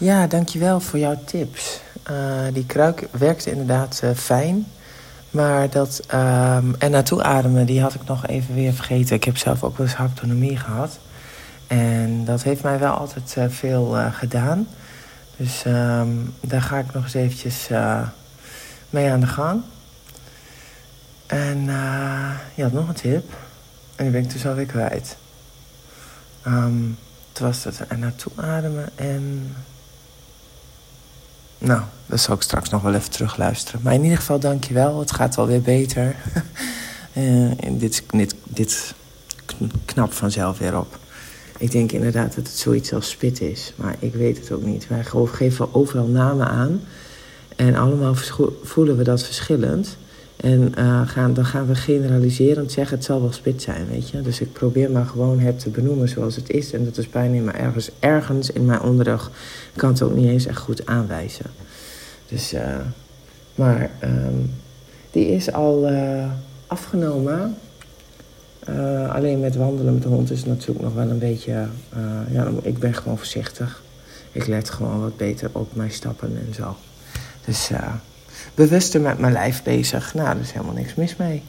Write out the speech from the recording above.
Ja, dankjewel voor jouw tips. Uh, die kruik werkte inderdaad uh, fijn. Maar dat um, er naartoe ademen, die had ik nog even weer vergeten. Ik heb zelf ook wel eens gehad. En dat heeft mij wel altijd uh, veel gedaan. Dus um, daar ga ik nog eens eventjes mee aan de gang. En je had nog een tip. En die ben ik dus alweer kwijt. Um, het was dat er naartoe ademen en... Nou, dat zal ik straks nog wel even terugluisteren. Maar in ieder geval, dankjewel. Het gaat alweer beter. uh, dit, dit, dit knapt vanzelf weer op. Ik denk inderdaad dat het zoiets als spit is. Maar ik weet het ook niet. Wij geven overal namen aan. En allemaal voelen we dat verschillend. En uh, gaan, dan gaan we generaliserend zeggen, het zal wel spit zijn, weet je. Dus ik probeer maar gewoon het te benoemen zoals het is. En dat is bijna mijn ergens, ergens in mijn onderrug kan het ook niet eens echt goed aanwijzen. Dus, uh, maar um, die is al uh, afgenomen. alleen met wandelen met de hond is natuurlijk nog wel een beetje... ja, ik ben gewoon voorzichtig. Ik let gewoon wat beter op mijn stappen en zo. Dus bewuster met mijn lijf bezig. Nou, daar is helemaal niks mis mee.